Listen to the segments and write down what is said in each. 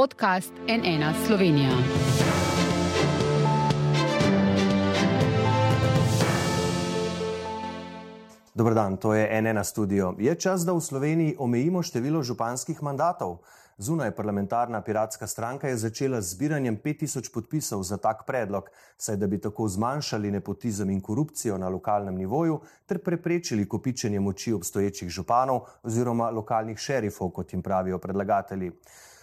podcast NN Slovenija. Dobro dan, to je NN studio. Je čas, da v Sloveniji omejimo število županskih mandatov? Zunaj parlamentarna piratska stranka je začela z zbiranjem 5000 podpisov za tak predlog, saj da bi tako zmanjšali nepotizem in korupcijo na lokalnem nivoju ter preprečili kopičenje moči obstoječih županov oziroma lokalnih šerifov, kot jim pravijo predlagatelji.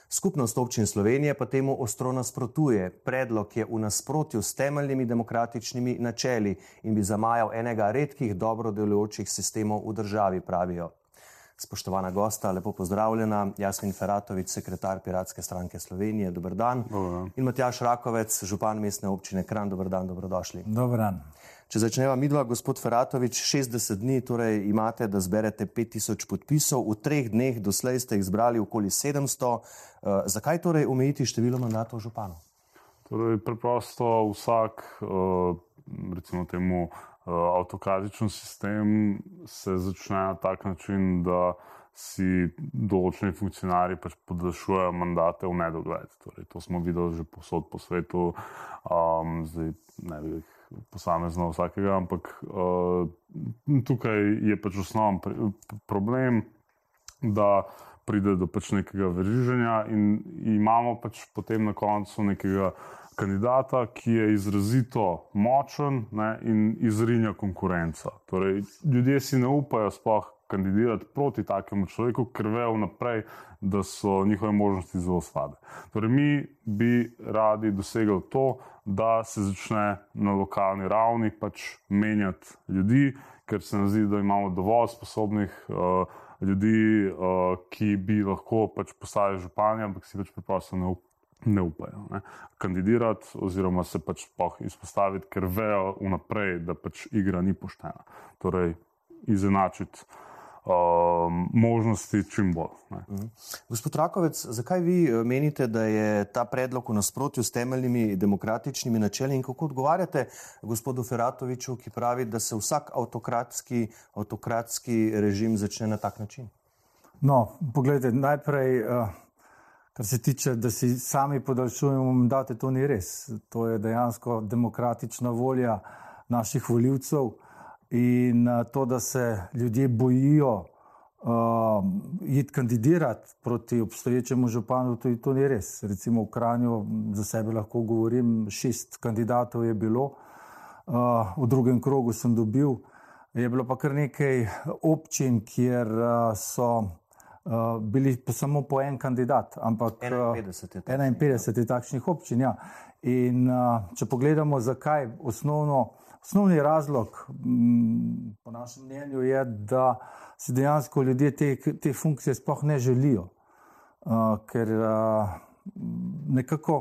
Skupnost občin Slovenije pa temu ostro nasprotuje. Predlog je v nasprotju s temeljnimi demokratičnimi načeli in bi zamajal enega redkih dobro delujočih sistemov v državi, pravijo. Spoštovana gosta, lepo pozdravljena. Jasmin Feratovič, sekretar Piratske stranke Slovenije, dober dan. Dobro. In Matjaš Rakovec, župan mestne občine Kran, dober dan, dobrodošli. Dobar dan. Če začneva midva, gospod Feratovič, 60 dni torej imate, da zberete 5000 podpisov, v treh dneh doslej ste jih zbrali okoli 700. Uh, zakaj torej omejiti število mandatov županov? Torej, preprosto vsak, uh, recimo temu, uh, avtokratičen sistem se začne na tak način, da si določeni funkcionarji pač podaljšujejo mandate v nedogled. Torej, to smo videli že posod po svetu, um, zdaj ne bi jih posamezno vsakega, ampak uh, tukaj je pač osnoven problem, da pride do pač nekega veriženja in imamo pač potem na koncu nekega kandidata, ki je izrazito močen ne, in izrinja konkurenca. Torej, ljudje si ne upajo sploh kandidirati proti takemu človeku, ker vejo vnaprej, da so njihove možnosti zelo slabe. Torej, mi bi radi dosegli to, da se začne na lokalni ravni pač menjati ljudi, ker se nam zdi, da imamo dovolj sposobnih uh, ljudi, uh, ki bi lahko pač postali županje, ampak si pač preprosto ne upajo ne upajo ne, kandidirati, oziroma se pač izpostaviti, ker vejo vnaprej, da pač igra ni poštena. Torej, izenačiti um, možnosti čim bolj. Mhm. Gospod Rakovec, zakaj vi menite, da je ta predlog v nasprotju s temeljnimi demokratičnimi načeli in kako odgovarjate gospodu Feratoviču, ki pravi, da se vsak avtokratski, avtokratski režim začne na tak način? No, pogledajte, najprej. Uh... Kar se tiče, da si sami podaljšujemo mandate, to ni res. To je dejansko demokratična volja naših voljivcev in to, da se ljudje bojijo uh, iti kandidirati proti obstoječemu županu, to, to ni res. Recimo v Kranju, za sebe lahko govorim, šest kandidatov je bilo, uh, v drugem krogu sem dobil. Je bilo pa kar nekaj občin, kjer uh, so uh, bili samo po en kandidat. Ampak 51 je, 51 je takšnih občin. Ja. In uh, če pogledamo, zakaj osnovno, osnovni razlog, m, po našem mnenju, je, da si dejansko ljudje te, te funkcije sploh ne želijo. Uh, ker uh, nekako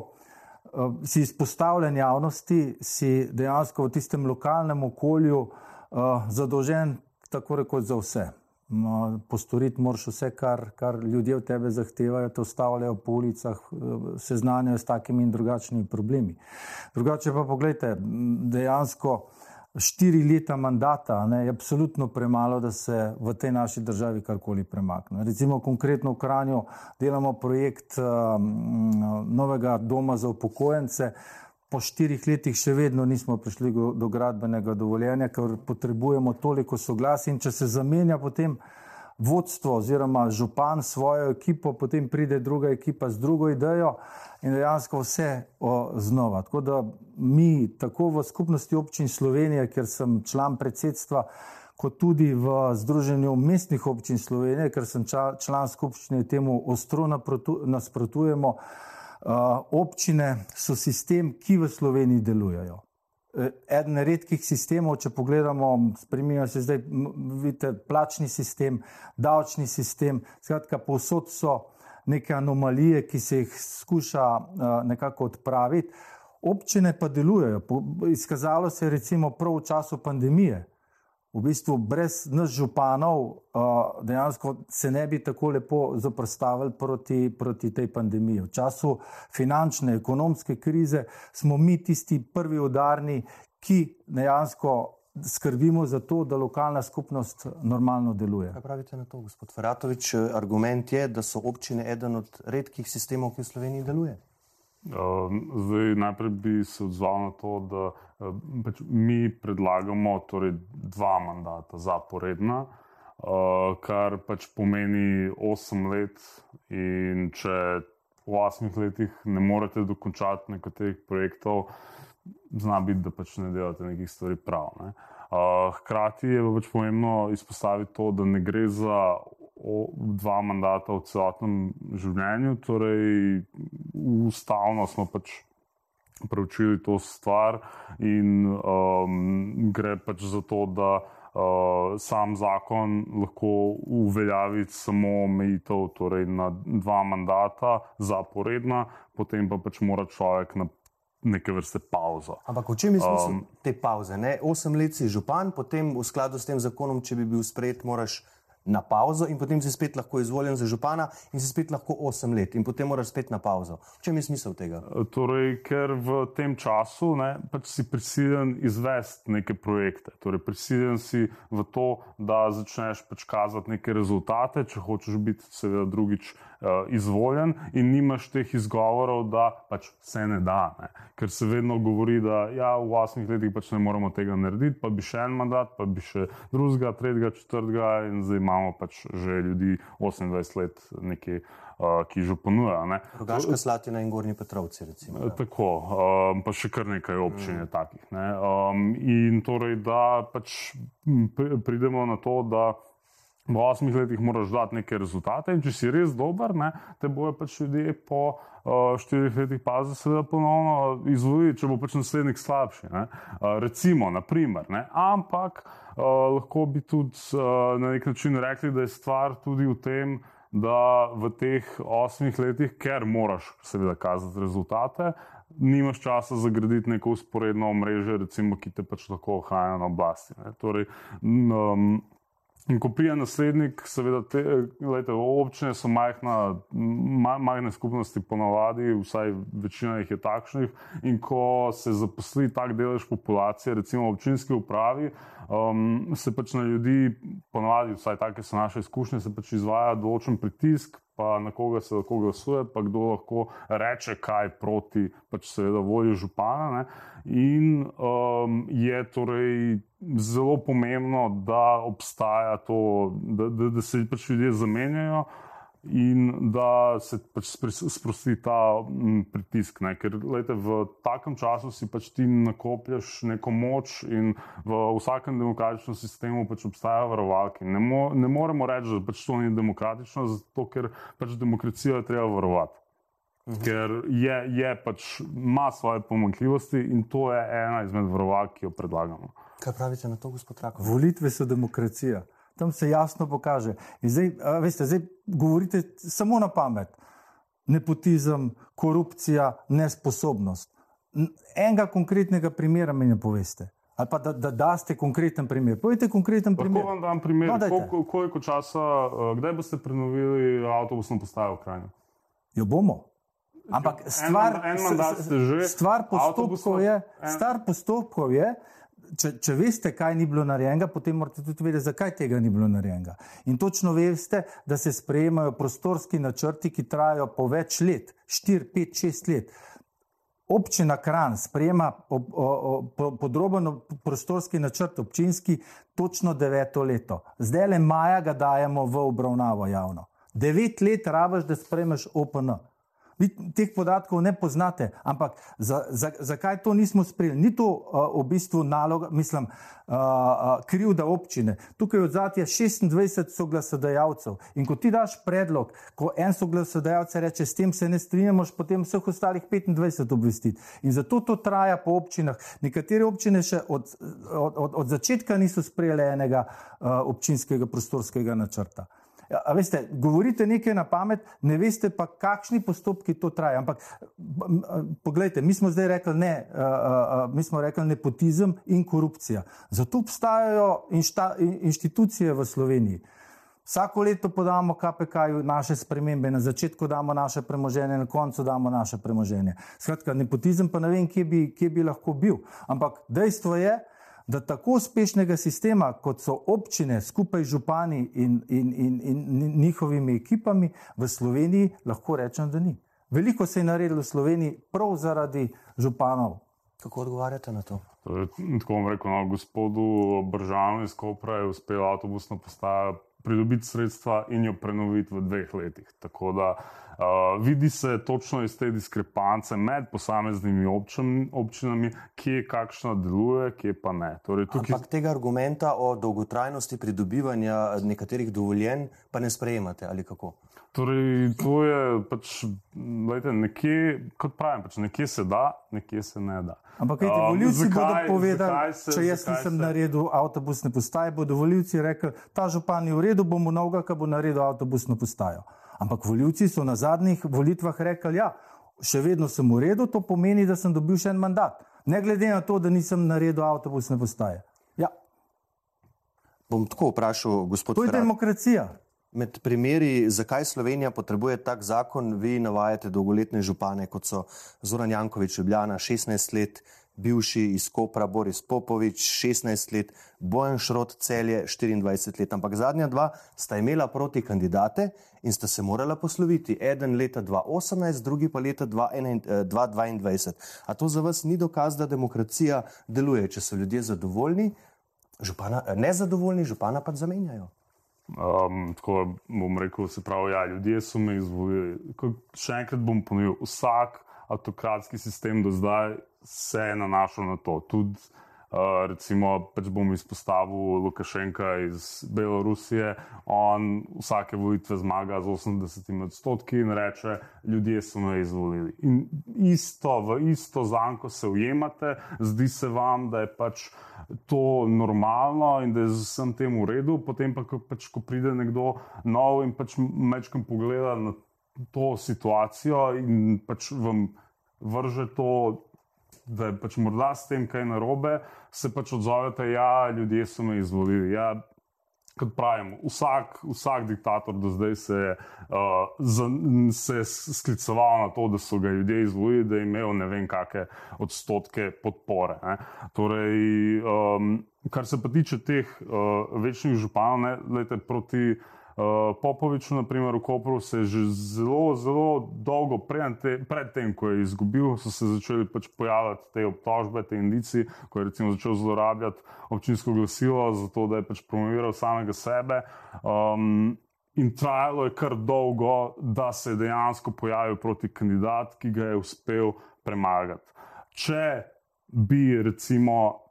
uh, si izpostavljen javnosti, si dejansko v tistem lokalnem okolju uh, zadolžen tako rekoč za vse. No, postoriti moraš vse, kar, kar ljudje od tebe zahtevajo, te ustavljajo po ulicah, seznanjajo s takimi in drugačnimi problemi. Drugače pa pogledajte, dejansko štiri leta mandata ne, je absolutno premalo, da se v tej naši državi karkoli premakne. Recimo konkretno v Kranju delamo projekt um, novega doma za upokojence po štirih letih še vedno nismo prišli do gradbenega dovoljenja, ker potrebujemo toliko soglasja. In če se zamenja potem vodstvo oziroma župan svojo ekipo, potem pride druga ekipa z drugo idejo in dejansko vse o, znova. Tako da mi, tako v skupnosti občin Slovenije, ker sem član predsedstva, kot tudi v Združenju mestnih občin Slovenije, ker sem član skupščine, temu ostro nasprotujemo. Uh, občine so sistem, ki v Sloveniji delujejo. E, eden redkih sistemov, če pogledamo, spremenja se zdaj, vidite, plačni sistem, davčni sistem, skratka, povsod so neke anomalije, ki se jih skuša uh, nekako odpraviti. Občine pa delujejo. Izkazalo se je recimo prav v času pandemije v bistvu brez nas županov dejansko se ne bi tako lepo zaprstavili proti, proti tej pandemiji. V času finančne, ekonomske krize smo mi tisti prvi udarni, ki dejansko skrbimo za to, da lokalna skupnost normalno deluje. Kaj pravite na to, gospod Feratovič? Argument je, da so občine eden od redkih sistemov, ki v Sloveniji deluje. Zdaj, najprej bi se odzval na to, da pač mi predlagamo torej dva mandata zaporedna, kar pač pomeni 8 let. In če v 8 letih ne morete dokončati nekaterih projektov, zna biti, da pač ne delate nekih stvari prav. Ne. Hkrati je pač pomembno izpostaviti to, da ne gre za dva mandata v celotnem življenju. Torej, ustavno smo pač preučili to stvar in um, gre pač za to, da uh, sam zakon lahko uveljavi samo omejitev torej na dva mandata zaporedna, potem pa pač mora človek na neke vrste pauzo. Ampak v čem je smisel um, te pauze? Ne? Osem let si župan, potem v skladu s tem zakonom, če bi bil sprejet, moraš na pauzo in potem si spet lahko izvoljen za župana in si spet lahko 8 let in potem moraš spet na pauzo. V čem je smisel tega? Torej, ker v tem času ne, pač si prisiljen izvesti neke projekte. Torej, prisiljen si v to, da začneš pač kazati neke rezultate, če hočeš biti seveda drugič uh, izvoljen in nimaš teh izgovorov, da pač se ne da. Ne. Ker se vedno govori, da ja, v 8 letih pač ne moremo tega narediti, pa bi še en mandat, pa bi še drugega, tretjega, četrtega in zdaj imamo pač že ljudi 28 let, neki, uh, ki že ponujajo. Rogaška Slatina in Gorni Petrovci. Recimo, tako, um, pa še kar nekaj občin je mm. takih. Um, in torej, da pač pridemo na to, da. V osmih letih moraš dati neke rezultate, in če si res dober, ne, te bojo pač ljudje po uh, štirih letih pazi, seveda ponovno izvoliti, če bo pač naslednik slabši. Uh, recimo, naprimer, ne, ampak lahko bi tudi uh, na nek način rekli, da je stvar tudi v tem, da v teh osmih letih, ker moraš seveda kazati rezultate. Nimaš časa za graditi neko usporedno omrežje, recimo, ki te pač lahko ohranja na oblasti. Torej, um, In ko prija naslednik, seveda, te, lejte, občine so majhna, majhne skupnosti, ponavadi, vsaj večina jih je takšnih. In ko se zaposli tak delež populacije, recimo v občinski upravi, um, se pač na ljudi, ponavadi, vsaj take so naše izkušnje, se pač izvaja določen pritisk, pa na koga se lahko glasuje, pa kdo lahko reče kaj proti, pač seveda volji župana. Ne? In um, je torej zelo pomembno, da obstaja to, da, da, da se pač ljudje zamenjajo in da se pač sprosti ta m, pritisk. Ne? Ker lejte, v takem času si pač ti nakopljaš neko moč in v vsakem demokratičnem sistemu pač obstajajo varovalke. Ne, mo, ne moremo reči, da pač to ni demokratično, zato ker pač demokracijo je treba varovati. Mhm. Ker je, je pač ima svoje pomankljivosti in to je ena izmed varovalk, ki jo predlagamo. Kaj pravite na to, gospod Rakov? Volitve so demokracija tam se jasno pokaže. In zdaj, veste, zdaj govorite samo na pamet. Nepotizem, korupcija, nesposobnost. Enega konkretnega primera mi ne poveste. Ali pa da, da daste konkreten primer. Povejte konkreten primer. Kako vam dam primer? No, koliko, koliko časa, kdaj boste prenovili avtobusno postajo v Kranju? Jo bomo. Ampak stvar, en, en stvar postopkov je, stvar postopkov je, če, če veste, kaj ni bilo narejenega, potem morate tudi vedeti, zakaj tega ni bilo narejenega. In točno veste, da se sprejemajo prostorski načrti, ki trajajo po več let, 4, 5, 6 let. Občina Kran sprejema podroben prostorski načrt, občinski, točno deveto leto. Zdaj le maja ga dajemo v obravnavo javno. Devet let rabaš, da sprejmeš OPN. Vi teh podatkov ne poznate, ampak za, za, zakaj to nismo sprejeli? Ni to uh, v bistvu naloga, mislim, uh, uh, krivda občine. Tukaj od zadnje 26 soglasodajalcev. In ko ti daš predlog, ko en soglasodajalec reče, s tem se ne strinjamo, potem vseh ostalih 25 obvestiti. In zato to traja po občinah. Nekatere občine še od, od, od, od začetka niso sprejeli enega uh, občinskega prostorskega načrta. Ja, veste, govorite nekaj na pamet, ne veste pa, kakšni postopki to trajajo. Ampak, poglejte, mi smo zdaj rekli ne, uh, uh, mi smo rekli nepotizem in korupcija. Zato obstajajo inšta, inštitucije v Sloveniji. Vsako leto podamo KPK-ju naše spremembe, na začetku damo naše premoženje, na koncu damo naše premoženje. Skratka, nepotizem pa ne vem, kje bi, kje bi lahko bil. Ampak dejstvo je, da tako uspešnega sistema, kot so občine skupaj z župani in, in, in, in njihovimi ekipami v Sloveniji, lahko rečem, da ni. Veliko se je naredilo v Sloveniji prav zaradi županov. Kako odgovarjate na to? Torej, tako bom rekel, no, gospodu Bržanu iz Kopra je uspel avtobusno postajo pridobiti sredstva in jo prenoviti v dveh letih. Tako da uh, vidi se točno iz te diskrepance med posameznimi občin, občinami, kje kakšna deluje, kje pa ne. Torej, tukaj... Ampak tega argumenta o dolgotrajnosti pridobivanja nekaterih dovoljenj pa ne sprejemate ali kako? Torej, to je pač, gledajte, nekje, kot pravim, pač nekje se da, nekje se ne da. Ampak, kaj ti um, voljivci bodo povedali, se, če jaz nisem se... naredil avtobusne postaje, bodo voljivci rekli, ta župan je v redu, bomo novega, ki bo naredil avtobusno postajo. Ampak voljivci so na zadnjih volitvah rekli, ja, še vedno sem v redu, to pomeni, da sem dobil še en mandat. Ne glede na to, da nisem naredil avtobusne postaje. Ja. Bom tako vprašal, gospod. To je Frat. demokracija. Med primeri, zakaj Slovenija potrebuje tak zakon, vi navajate dolgoletne župane, kot so Zoran Jankovič, Ljubljana, 16 let, bivši iz Kopra Boris Popovič, 16 let, Bojan Šrot, celje, 24 let. Ampak zadnja dva sta imela proti kandidate in sta se morala posloviti. Eden leta 2018, drugi pa leta 2022. A to za vas ni dokaz, da demokracija deluje, če so ljudje zadovoljni, župana, nezadovoljni, župana pa zamenjajo. Um, tako bom rekel, se pravi, ja, ljudje so me izvolili. Še enkrat bom ponovil, vsak avtokratski sistem do zdaj se je nanašal na to. Tudi, uh, recimo, pač bom izpostavil Lukašenka iz Belorusije, on vsake volitve zmaga z 80 odstotki in reče: Ljudje so me izvolili. In isto, v isto zanko se ujemate, zdi se vam, da je pač to normalno in da je z vsem tem v redu, potem pa, ko, pač, ko pride nekdo nov in pač mečkam pogleda na to situacijo in pač vam vrže to, da je pač morda s tem kaj narobe, se pač odzovete, ja, ljudje so me izvolili. Ja, kot pravim, vsak, vsak diktator do zdaj se je uh, skliceval na to, da so ga ljudje izvolili, da je imel ne vem kakšne odstotke podpore. Torej, um, kar se pa tiče teh uh, večnih županov, ne, lejte, proti. Uh, Popoviču, na primer, v Kopru se je že zelo, zelo dolgo predtem, pred ko je izgubil, so se začeli pač pojavljati te obtožbe, te indici, ko je začel zlorabljati občinsko glasilo, zato da je pač promoviral samega sebe. Um, in trajalo je kar dolgo, da se je dejansko pojavil proti kandidat, ki ga je uspel premagati. Če bi recimo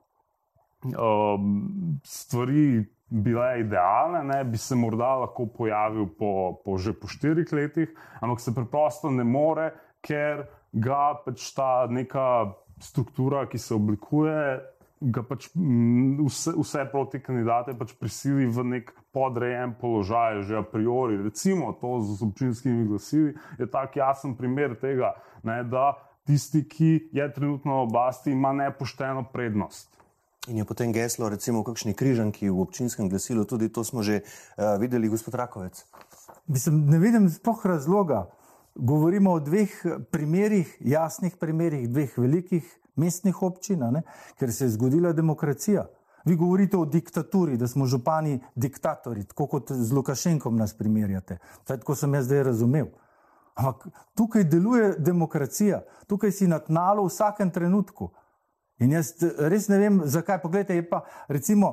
um, stvari bile idealne, ne, bi se morda lahko pojavil po, po že po štirih letih, ampak se preprosto ne more, ker ga pač ta neka struktura, ki se oblikuje, ga pač vse, vse proti kandidate pač prisili v nek podrejen položaj, že a priori. Recimo to z občinskimi glasili je tak jasen primer tega, ne, da tisti, ki je trenutno na oblasti, ima nepošteno prednost. In je potem geslo, recimo, kakšni križanki v občinskem glasilu, tudi to smo že uh, videli, gospod Rakovec. Mislim, ne vidim sploh razloga. Govorimo o dveh primerih, jasnih primerih, dveh velikih mestnih občin, ker se je zgodila demokracija. Vi govorite o diktaturi, da smo župani diktatori, tako kot z Lukašenkom nas primerjate. Tako sem jaz zdaj razumel. Ampak tukaj deluje demokracija, tukaj si na tnalu v vsakem trenutku. In jaz res ne vem, zakaj. Poglejte, je pa recimo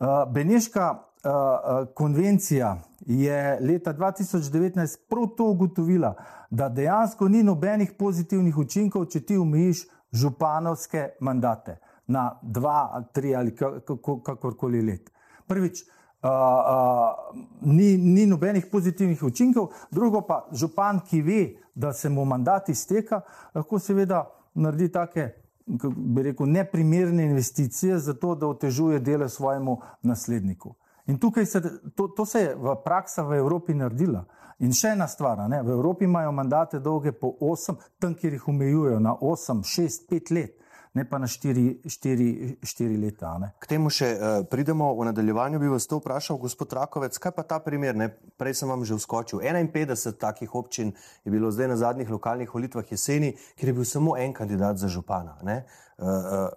uh, Beneška uh, konvencija je leta 2019 prav to ugotovila, da dejansko ni nobenih pozitivnih učinkov, če ti omejiš županovske mandate na dva, tri ali kakorkoli let. Prvič, uh, uh, ni, ni nobenih pozitivnih učinkov, drugo pa župan, ki ve, da se mu mandat izteka, lahko seveda naredi take bi rekel, neprimerne investicije za to, da otežuje delo svojemu nasledniku. In tukaj se, to, to se je v praksi v Evropi naredila. In še ena stvar, ne? v Evropi imajo mandate dolge po 8, tam, kjer jih omejujejo na 8, 6, 5 let ne pa na štiri, štiri, štiri leta. Ne. K temu še uh, pridemo v nadaljevanju. Bi vas to vprašal, gospod Rakovec, kaj pa ta primer? Ne? Prej sem vam že vskočil. 51 takih občin je bilo zdaj na zadnjih lokalnih volitvah jeseni, kjer je bil samo en kandidat za župana. Uh, uh,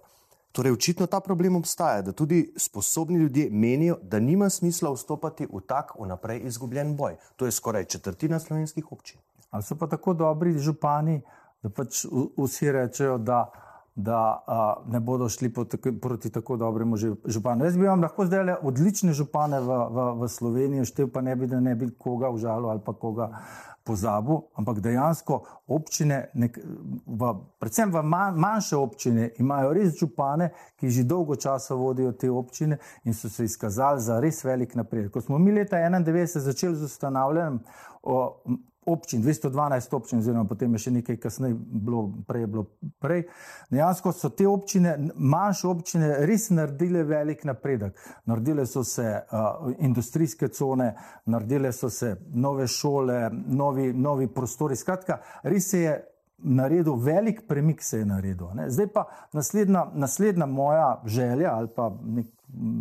Torej, očitno ta problem obstaja, da tudi sposobni ljudje menijo, da nima smisla vstopati v tak vnaprej izgubljen boj. To je skoraj četrtina slovenskih občin. Ali so pa tako dobri župani, da pač vsi rečejo, da, da a, ne bodo šli tako, proti tako dobremu županu. Jaz bi vam lahko zdaj le odlične župane v, v, v Sloveniji, štev pa ne bi, da ne bi koga užalil ali pa koga pozabil, ampak dejansko občine, nek, v, predvsem v man, manjše občine, imajo res župane, ki že dolgo časa vodijo te občine in so se izkazali za res velik napredek. Ko smo mi leta 1991 začeli z ustanavljanjem občin, 212 občin, oziroma potem je še nekaj kasneje bilo, prej je bilo prej. Dejansko so te občine, manjše občine, res naredile velik napredek. Naredile so se uh, industrijske cone, naredile so se nove šole, novi, novi prostori. Skratka, res se je naredil velik premik, se je naredil. Ne? Zdaj pa naslednja, naslednja moja želja ali pa nek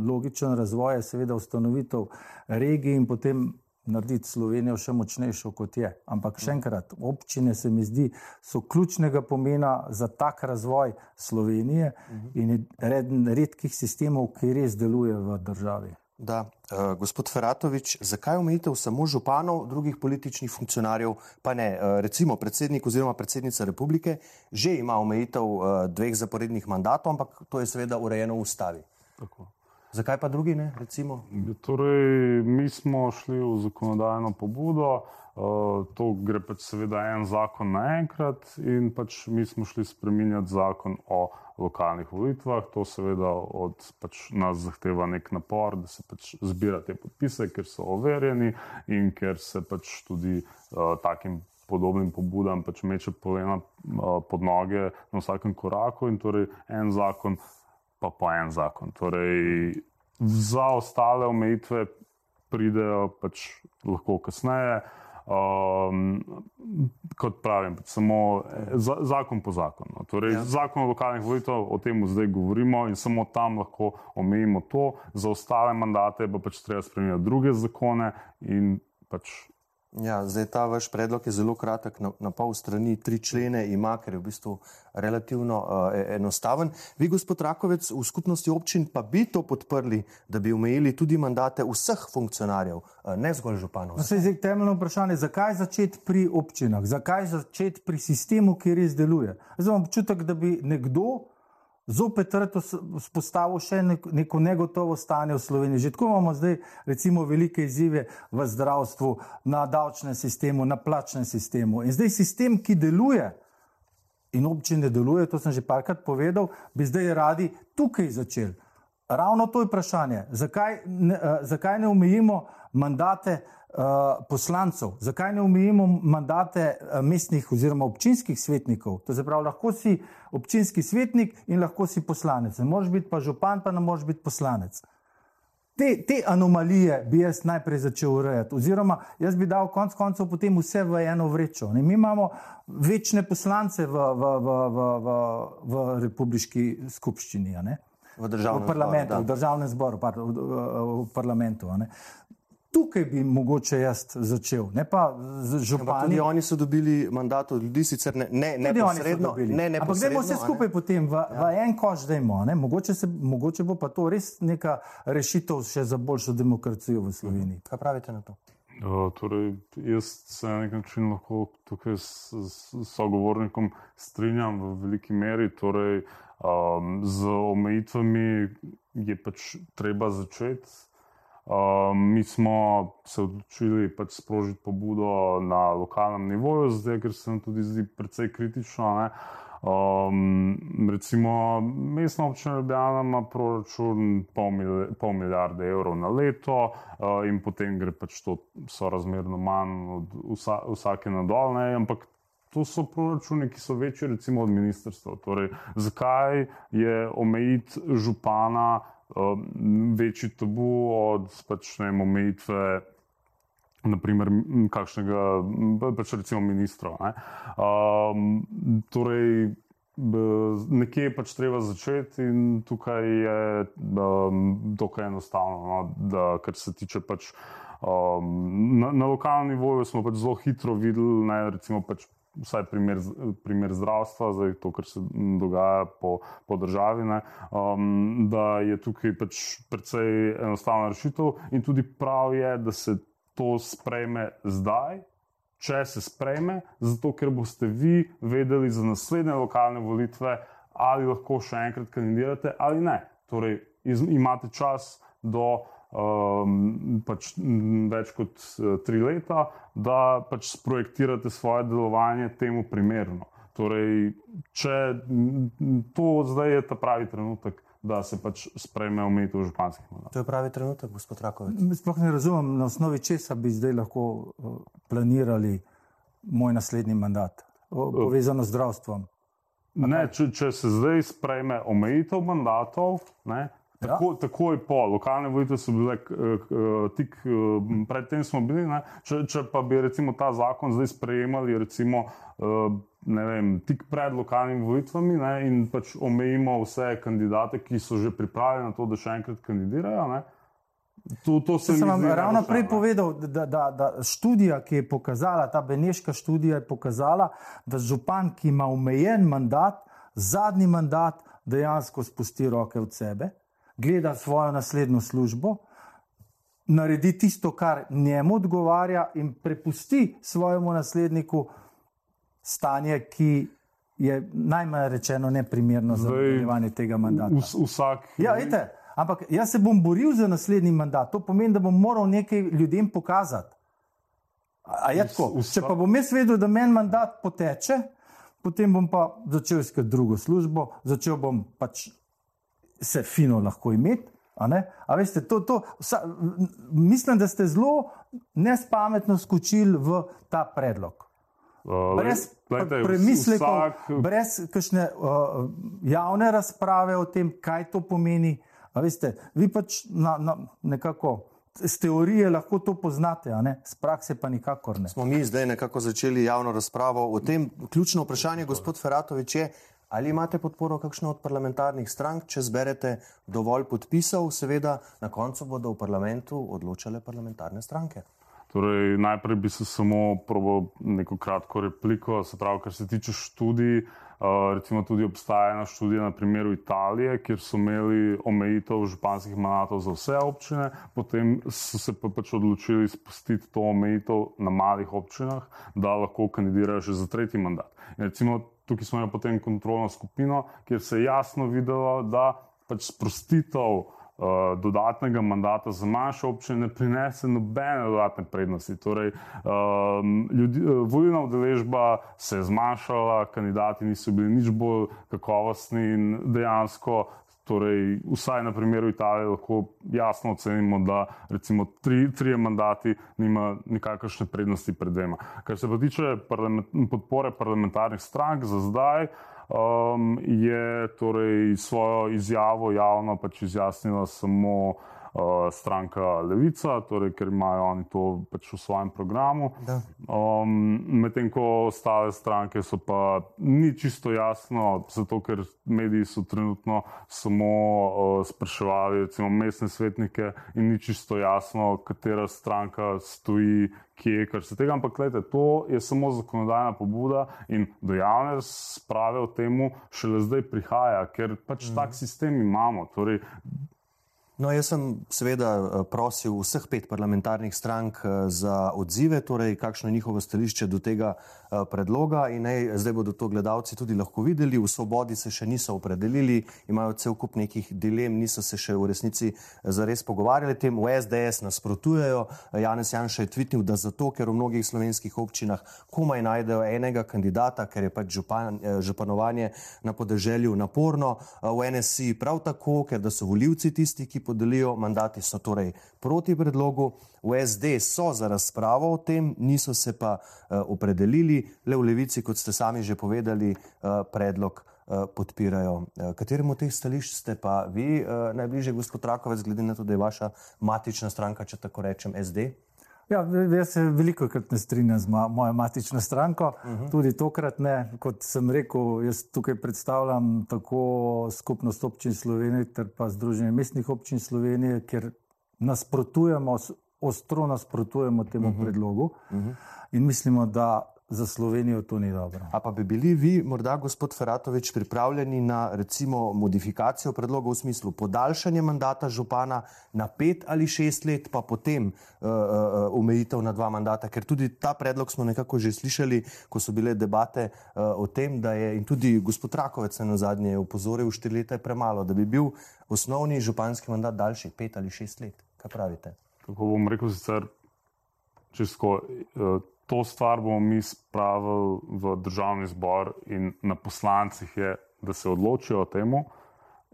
logičen razvoj je seveda ustanovitev regij in potem narediti Slovenijo še močnejšo, kot je. Ampak še enkrat, občine se mi zdi, so ključnega pomena za tak razvoj Slovenije in eden redkih sistemov, ki res deluje v državi. Da, uh, gospod Feratovič, zakaj omejitev samo županov, drugih političnih funkcionarjev, pa ne, uh, recimo predsednik oziroma predsednica republike, že ima omejitev uh, dveh zaporednih mandatov, ampak to je seveda urejeno v ustavi. Tako. Zakaj pa drugi ne? Recimo? Torej, mi smo šli v zakonodajno pobudo, uh, to gre pač seveda en zakon naenkrat, in pač mi smo šli spremenjati zakon o lokalnih volitvah. To seveda od pač nas zahteva nek napor, da se pač zbira te podpise, ker so overjeni in ker se pač tudi uh, takim. Podobnim pobudam pač meče polena uh, pod noge na vsakem koraku, in torej en zakon pa po en zakon. Torej, za ostale omejitve pridejo pač lahko kasneje. Um, kot pravim, samo za, zakon po zakonu. Torej, ja. Zakon o lokalnih volitvah, o tem zdaj govorimo in samo tam lahko omejimo to, za ostale mandate pa pač treba spremeniti druge zakone in pač Ja, zdaj ta vaš predlog je zelo kratek, na, na pol strani, tri člene ima, ker je v bistvu relativno uh, enostaven. Vi, gospod Rakovec, v skupnosti občin pa bi to podprli, da bi omejili tudi mandate vseh funkcionarjev, uh, ne zgolj županov. No, se je temeljno vprašanje, zakaj začeti pri občinah, zakaj začeti pri sistemu, ki res deluje. Zdaj imam občutek, da bi nekdo zopet spostavil še neko negotovo stanje v Sloveniji. Že tako imamo zdaj, recimo, velike izzive v zdravstvu, na davčnem sistemu, na plačnem sistemu. In zdaj sistem, ki deluje in občine deluje, to sem že parkrat povedal, bi zdaj radi tukaj začeli. Ravno to je vprašanje, zakaj ne, uh, zakaj ne omejimo mandate uh, poslancev, zakaj ne omejimo mandate uh, mestnih oziroma občinskih svetnikov. To se pravi, lahko si občinski svetnik in lahko si poslanec. Ne moreš biti pa župan, pa ne moreš biti poslanec. Te, te anomalije bi jaz najprej začel urejati, oziroma jaz bi dal konec koncev potem vse v eno vrečo. Ne? Mi imamo večne poslance v, v, v, v, v, v republiki skupščini. V v parlamentu, zboru, v državnem zboru, pardon, v, v, v parlamentu. Tukaj bi mogoče jaz začel, ne pa z župani. Tudi oni so dobili mandat od ljudi, sicer ne, ne, ne posredno. Ne, ne Ampak zdaj bo vse skupaj ne? potem v, ja. v en koš, da imamo. Mogoče, mogoče bo pa to res neka rešitev še za boljšo demokracijo v Sloveniji. Mhm. Kaj pravite na to? Uh, torej, jaz se na nek način lahko tukaj s, s sogovornikom strinjam v veliki meri. Torej, um, z omejitvami je pač treba začeti. Um, mi smo se odločili pač sprožiti pobudo na lokalnem nivoju, zdaj, ker se nam tudi zdi precej kritično. Um, recimo, mestna občina Ljubljana ima proračun pol, mil, pol milijarde evrov na leto, uh, in potem gre pač to sorazmerno manj od vsa, vsake nadolne, ampak to so proračuni, ki so večji, recimo, od ministrstva. Torej, zakaj je omejiti župana? Um, večji tabu od pač, ne, omejitve. Naprimer, kakšnega, pač recimo, ministra. Ne. Um, torej, nekje je pač treba začeti, in tukaj je um, dokaj enostavno. No, da, kar se tiče pač, um, na, na lokalnem nivoju, smo pač zelo hitro videli, da recimo pač vsaj primer, primer zdravstva, zdaj to, kar se dogaja po, po državi, ne, um, da je tukaj pač precej enostavna rešitev in tudi prav je, da se to sprejme zdaj. Če se sprejme, zato ker boste vi vedeli za naslednje lokalne volitve, ali lahko še enkrat kandidirate ali ne. Torej, iz, imate čas do um, pač, več kot uh, tri leta, da pač sprojektirate svoje delovanje temu primerno. Torej, če to zdaj je ta pravi trenutek, da se pač sprejme omejitev županskih mandatov. To je pravi trenutek, gospod Rakovic. Sploh ne razumem, na osnovi česa bi zdaj lahko uh, planirali moj naslednji mandat, povezano z zdravstvom. Ne, če, če se zdaj sprejme omejitev mandatov, ne, Tako, ja. Takoj po lokalne volitve so bile, tik predtem smo bili. Če, če pa bi recimo ta zakon zdaj sprejemali, recimo, vem, tik pred lokalnimi volitvami ne, in pač omejimo vse kandidate, ki so že pripravljeni na to, da še enkrat kandidirajo. Ne, to, to se sem vam ravno prej povedal, da, da, da študija, ki je pokazala, ta beneška študija je pokazala, da župan, ki ima omejen mandat, zadnji mandat, dejansko spusti roke od sebe gleda svojo naslednjo službo, naredi tisto, kar njemu odgovarja, in prepusti svojemu nasledniku stanje, ki je najmanj rečeno neprimerno za nadaljevanje tega mandata. Vsak. Ja, ete, ampak jaz se bom boril za naslednji mandat, to pomeni, da bom moral nekaj ljudem pokazati. A je tako? Če pa bom jaz vedel, da meni mandat poteče, potem bom pa začel iskati drugo službo, začel bom pač se fino lahko imeti. A veste, to, to, vsa, mislim, da ste zelo nespametno skočili v ta predlog. Brez premislekov, vsak... brez kakšne uh, javne razprave o tem, kaj to pomeni. Veste, vi pač na, na, nekako z teorije lahko to poznate, z prakse pa nikakor ne. Smo mi zdaj nekako začeli javno razpravo o tem. Ključno vprašanje, gospod Feratovič, je, Ali imate podporo kakšno od parlamentarnih strank, če zberete dovolj podpisov, seveda na koncu bodo v parlamentu odločale parlamentarne stranke? Torej, najprej bi se samo probal neko kratko repliko, se pravi, kar se tiče študij. Uh, recimo tudi obstaja ena študija na primeru Italije, kjer so imeli omejitev županskih mandatov za vse občine, potem so se pa pač odločili spustiti to omejitev na malih občinah, da lahko kandidirajo še za tretji mandat. In recimo tukaj smo imeli potem kontrolno skupino, kjer se je jasno videlo, da pač sprostitev uh, dodatnega mandata za manjše občine ne prinese nobene dodatne prednosti. Torej, um, ljudi, uh, volilna udeležba se je zmanjšala, kandidati niso bili nič bolj kakovostni in dejansko Torej, vsaj na primeru Italije lahko jasno ocenimo, da recimo tri, tri mandati nima nikakršne prednosti pred dvema. Kar se pa tiče parlament, podpore parlamentarnih strank za zdaj, um, je torej svojo izjavo javno pač izjasnila samo uh, stranka Levica, torej, ker imajo oni to pač v svojem programu. Um, Medtem ko ostale stranke so pa ni čisto jasno, zato ker mediji so trenutno samo uh, spraševali, recimo, mestne svetnike in ni čisto jasno, katera stranka stoji. Kje, kar se tega, ampak gledajte, to je samo zakonodajna pobuda in do javne razprave o tem šele zdaj prihaja, ker pač mm. tak sistem imamo. Torej, No, jaz sem seveda eh, prosil vseh pet parlamentarnih strank eh, za odzive, torej kakšno je njihovo stališče do tega eh, predloga in nej, zdaj bodo to gledalci tudi lahko videli. V Svobodi se še niso opredelili, imajo cel kup nekih dilem, niso se še v resnici zares pogovarjali tem. V SDS nasprotujejo. Janez Janša je tvitnil, da zato, ker v mnogih slovenskih občinah komaj najdejo enega kandidata, ker je pač župan, županovanje na podeželju naporno. V NSC prav tako, ker da so voljivci tisti, ki podelijo, mandati so torej proti predlogu, v SD so za razpravo o tem, niso se pa uh, opredelili, le v levici, kot ste sami že povedali, uh, predlog uh, podpirajo. Uh, kateremu teh stališč ste pa vi uh, najbližje, gospod Rakovec, glede na to, da je vaša matična stranka, če tako rečem, SD? Ja, jaz se veliko krat ne strinjam z mojo matično stranko, uh mhm. -huh. tudi tokrat ne. Kot sem rekel, jaz tukaj predstavljam tako skupnost občin Slovenije, ter pa Združenje mestnih občin Slovenije, ker nasprotujemo, ostro nasprotujemo temu uh mhm. -huh. predlogu uh mhm. -huh. in mislimo, da za Slovenijo to ni dobro. A pa bi bili vi, morda gospod Feratovič, pripravljeni na recimo modifikacijo predloga v smislu podaljšanja mandata župana na pet ali šest let, pa potem uh, uh, omejitev na dva mandata, ker tudi ta predlog smo nekako že slišali, ko so bile debate uh, o tem, da je in tudi gospod Rakovec na zadnje upozoril, štiri leta je premalo, da bi bil osnovni županski mandat daljši, pet ali šest let. Kaj pravite? Kako bom rekel, sicer čisto. Uh, to stvar bomo mi spravili v državni zbor in na poslancih je, da se odločijo o tem.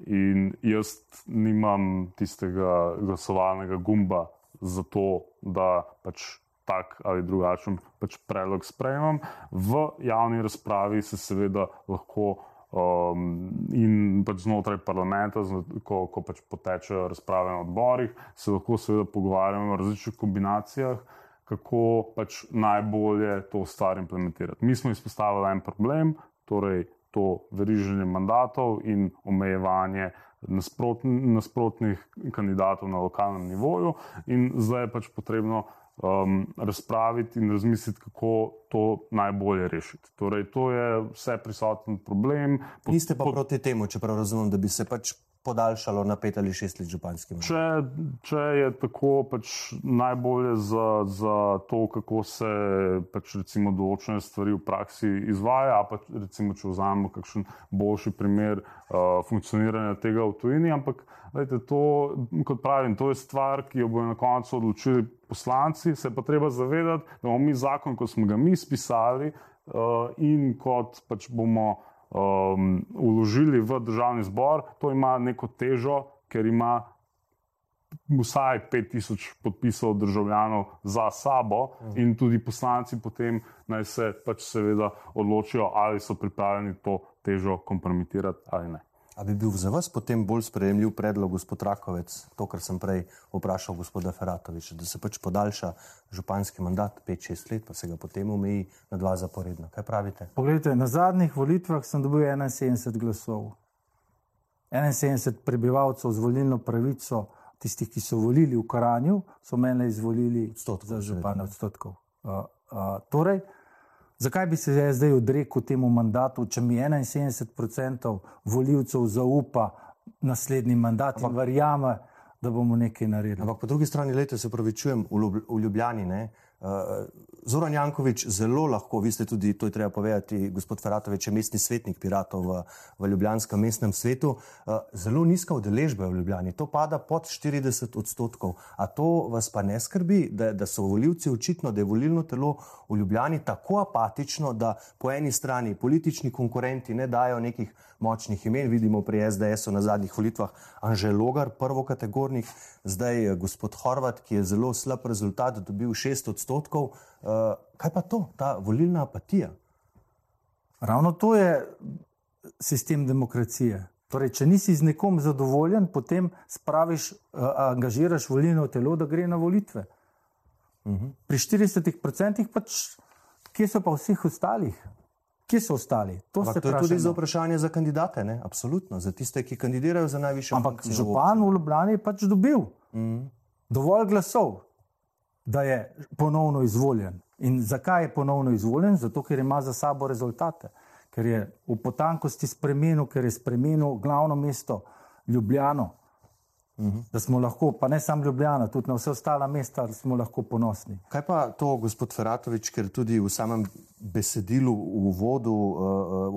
In jaz nimam tistega glasovalnega gumba za to, da pač tak ali drugačen pač predlog sprejemam. V javni razpravi se seveda lahko. Um, in pač znotraj parlamenta, ko, ko pač potečejo razprave na odborih, se lahko seveda pogovarjamo o različnih kombinacijah, uh, kako pač najbolje to stvar implementirati. Mi smo izpostavili en problem, torej to veriženje mandatov in omejevanje nasprot, nasprotnih kandidatov na lokalnem nivoju, in zdaj je pač potrebno. Um, razpraviti in razmisliti, kako to najbolje rešiti. Torej, to je vse prisoten problem. Niste pa po, proti temu, čeprav razumem, da bi se pač podaljšalo na pet ali šest let županskim. Če, če je tako, pač najbolje za, za to, kako se pač recimo določene stvari v praksi izvaja, pa recimo, če vzamemo kakšen boljši primer uh, funkcioniranja tega v tujini. Ampak, lejte, to, kot pravim, to je stvar, ki jo bodo na koncu odločili poslanci. Se pa treba zavedati, da bomo mi zakon, kot smo ga mi spisali, uh, in kot pač bomo um, uložili v državni zbor, to ima neko težo, ker ima vsaj 5000 podpisov državljanov za sabo in tudi poslanci potem naj se pač seveda odločijo, ali so pripravljeni to težo kompromitirati ali ne. Ali bi bil za vas potem bolj sprejemljiv predlog, gospod Rakovec, to, kar sem prej vprašal gospoda Feratoviča, da se pač podaljša županski mandat 5-6 let, pa se ga potem omeji na dva zaporedna? Kaj pravite? Poglejte, na zadnjih volitvah sem dobil 71 glasov. 71 prebivalcev z volilno pravico, tistih, ki so volili v Karanju, so mene izvolili odstotkov, za župana odstotkov. Uh, uh, torej, Zakaj bi se zdaj odrekel temu mandatu, če mi 71% voljivcev zaupa naslednji mandat Ampak, in verjame, da bomo nekaj naredili? Ampak po drugi strani, leta se pravičujem, v Ljubljani, ne, Zoran Jankovič zelo lahko, vi ste tudi, to je treba povedati, gospod Feratovič je mestni svetnik piratov v, v Ljubljanskem mestnem svetu, uh, zelo nizka udeležba v Ljubljani, to pada pod 40 odstotkov. A to vas pa ne skrbi, da, da so voljivci očitno, da je volilno telo v Ljubljani tako apatično, da po eni strani politični konkurenti ne dajo nekih močnih imen, vidimo pri SDS-u na zadnjih volitvah Anželogar, prvokategornih, zdaj gospod Horvat, ki je zelo slab rezultat, dobil 6 odstotkov. Uh, kaj pa to, ta volilna apatija? Ravno to je sistem demokracije. Torej, če nisi z nekom zadovoljen, potem spraviš, uh, angažiraš volilno telo, da gre na volitve. Uh mhm. -huh. Pri 40% pač, kje so pa vseh ostalih? Kje so ostali? To, to je tudi za vprašanje za kandidate, ne? absolutno, za tiste, ki kandidirajo za najvišje. Ampak župan v Ljubljani je pač dobil. -huh. dovolj glasov da je ponovno izvoljen. In zakaj je ponovno izvoljen? Zato, ker ima za sabo rezultate, ker je v potankosti spremenil, ker je spremenil glavno mesto Ljubljano. Uhum. Da smo lahko, pa ne samo Ljubljana, tudi na vse ostale mesta, smo lahko ponosni. Kaj pa to, gospod Feratovič, ker tudi v samem besedilu, v uvodu uh,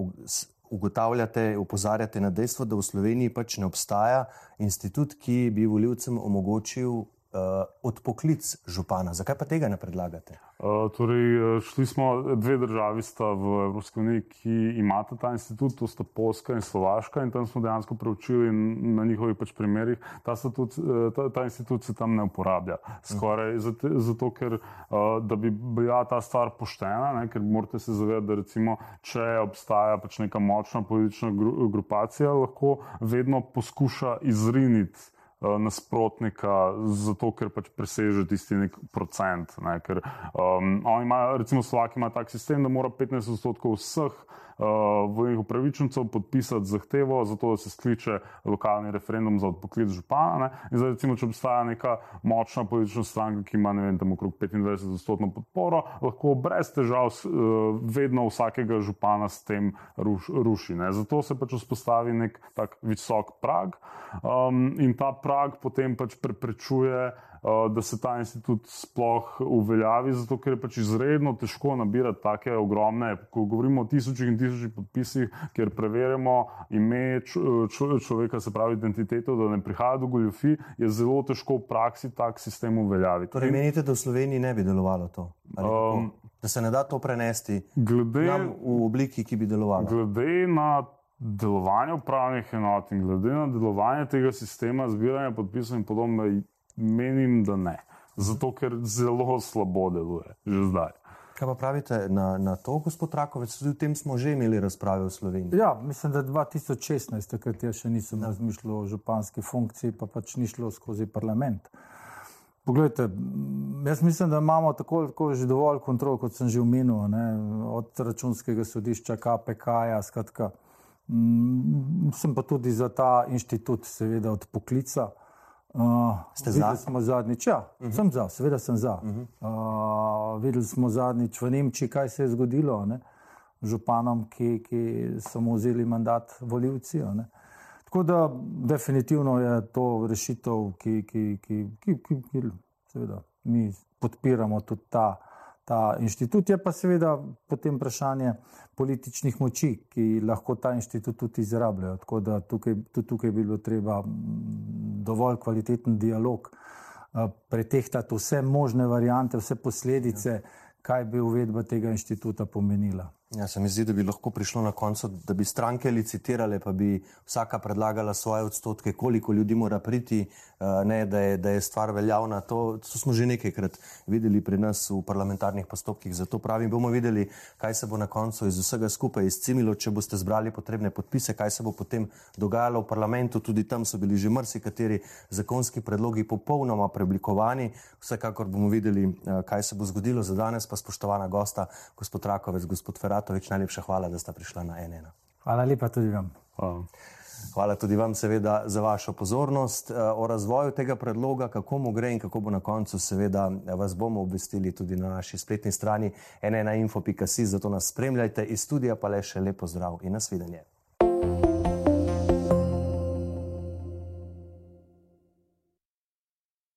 ugotavljate, upozarjate na dejstvo, da v Sloveniji pač ne obstaja institut, ki bi voljivcem omogočil uh, odpoklic župana. Zakaj pa tega ne predlagate? Uh, torej, eh, šli smo dve državi v Evropski uniji, ki imata ta institut, to sta Polska in Slovaška, in tam smo dejansko preučili na njihovih pač primerih. Ta, ta, ta institut se tam ne uporablja. Skoraj uh. zato, ker uh, da bi bila ta stvar poštena, ne, ker morate se zavedati, da recimo, če obstaja pač neka močna politična grupacija, lahko vedno poskuša izriniti. Eh, nasprotnika, zato ker pač preseže tisti nek procent. Ne, ker, um, ima, recimo Slovaki ima tak sistem, da mora 15 odstotkov vseh volilnih upravičencev podpisati zahtevo za to, da se skliče lokalni referendum za odpoklic župana. Ne? In zdaj, recimo, če obstaja neka močna politična stranka, ki ima, ne vem, tam okrog 25-odstotno podporo, lahko brez težav vedno vsakega župana s tem ruš, ruši. Ne? Zato se pač vzpostavi nek tak visok prag um, in ta prag potem pač preprečuje Eh, da se ta institut sploh uveljavi, zato ker je pač izredno težko nabirati take ogromne, ko govorimo o tisočih in tisočih podpisih, ker preverjamo ime človeka, se pravi identiteto, da ne prihaja do goljofi, je zelo težko v praksi tak sistem uveljaviti. Torej, menite, da v Sloveniji ne bi delovalo to? Um, da se ne da to prenesti glede, v obliki, ki bi delovala? Glede na delovanje upravnih enot in glede na delovanje tega sistema zbiranja podpisov in podobno, Menim, da ne. Zato, ker zelo slabo deluje, že zdaj. Kaj pa pravite na, na to, gospod Rakovec? Tudi o tem smo že imeli razprave v Sloveniji. Ja, mislim, da 2016, takrat jaz še nisem ja. razmišljal o županski funkciji, pa pač ni šlo skozi parlament. Poglejte, jaz mislim, da imamo tako, tako že dovolj kontrol, kot sem že omenil, od računskega sodišča, KPK-ja, skratka. M, sem pa tudi za ta inštitut, seveda, od poklica. Uh, Ste za? Smo zadnjič, ja, uh mhm. -huh. sem za, seveda sem za. Uh -huh. uh, videli smo zadnjič v Nemčiji, kaj se je zgodilo ne? županom, ki, ki so mu vzeli mandat voljivci. Tako da definitivno je to rešitev, ki, ki, ki, ki, ki, ki seveda mi podpiramo tudi ta ta inštitut. Je pa seveda potem vprašanje političnih moči, ki lahko ta inštitut tudi izrabljajo. Tako da tukaj, tudi tukaj bi bilo treba dovolj kvaliteten dialog, pretehtati vse možne variante, vse posledice, kaj bi uvedba tega inštituta pomenila. Ja, se mi zdi, da bi lahko prišlo na koncu, da bi stranke licitirale, pa bi vsaka predlagala svoje odstotke, koliko ljudi mora priti, eh, ne, da, je, da je stvar veljavna. To, to smo že nekajkrat videli pri nas v parlamentarnih postopkih. Zato pravim, bomo videli, kaj se bo na koncu iz vsega skupaj izcimilo, če boste zbrali potrebne podpise, kaj se bo potem dogajalo v parlamentu. Tudi tam so bili že marsikateri zakonski predlogi popolnoma preoblikovani. Vsekakor bomo videli, eh, kaj se bo zgodilo. Za danes pa spoštovana gosta, gospod Rakovec, gospod Ferrari. Bratovič, najlepša hvala, da ste prišli na NN. Hvala lepa tudi vam. Hvala. Hvala tudi vam, seveda, za vašo pozornost. Eh, o razvoju tega predloga, kako mu gre in kako bo na koncu, seveda, vas bomo obvestili tudi na naši spletni strani nnainfo.si, zato nas spremljajte iz studija, pa le še lepo zdrav in nasvidenje.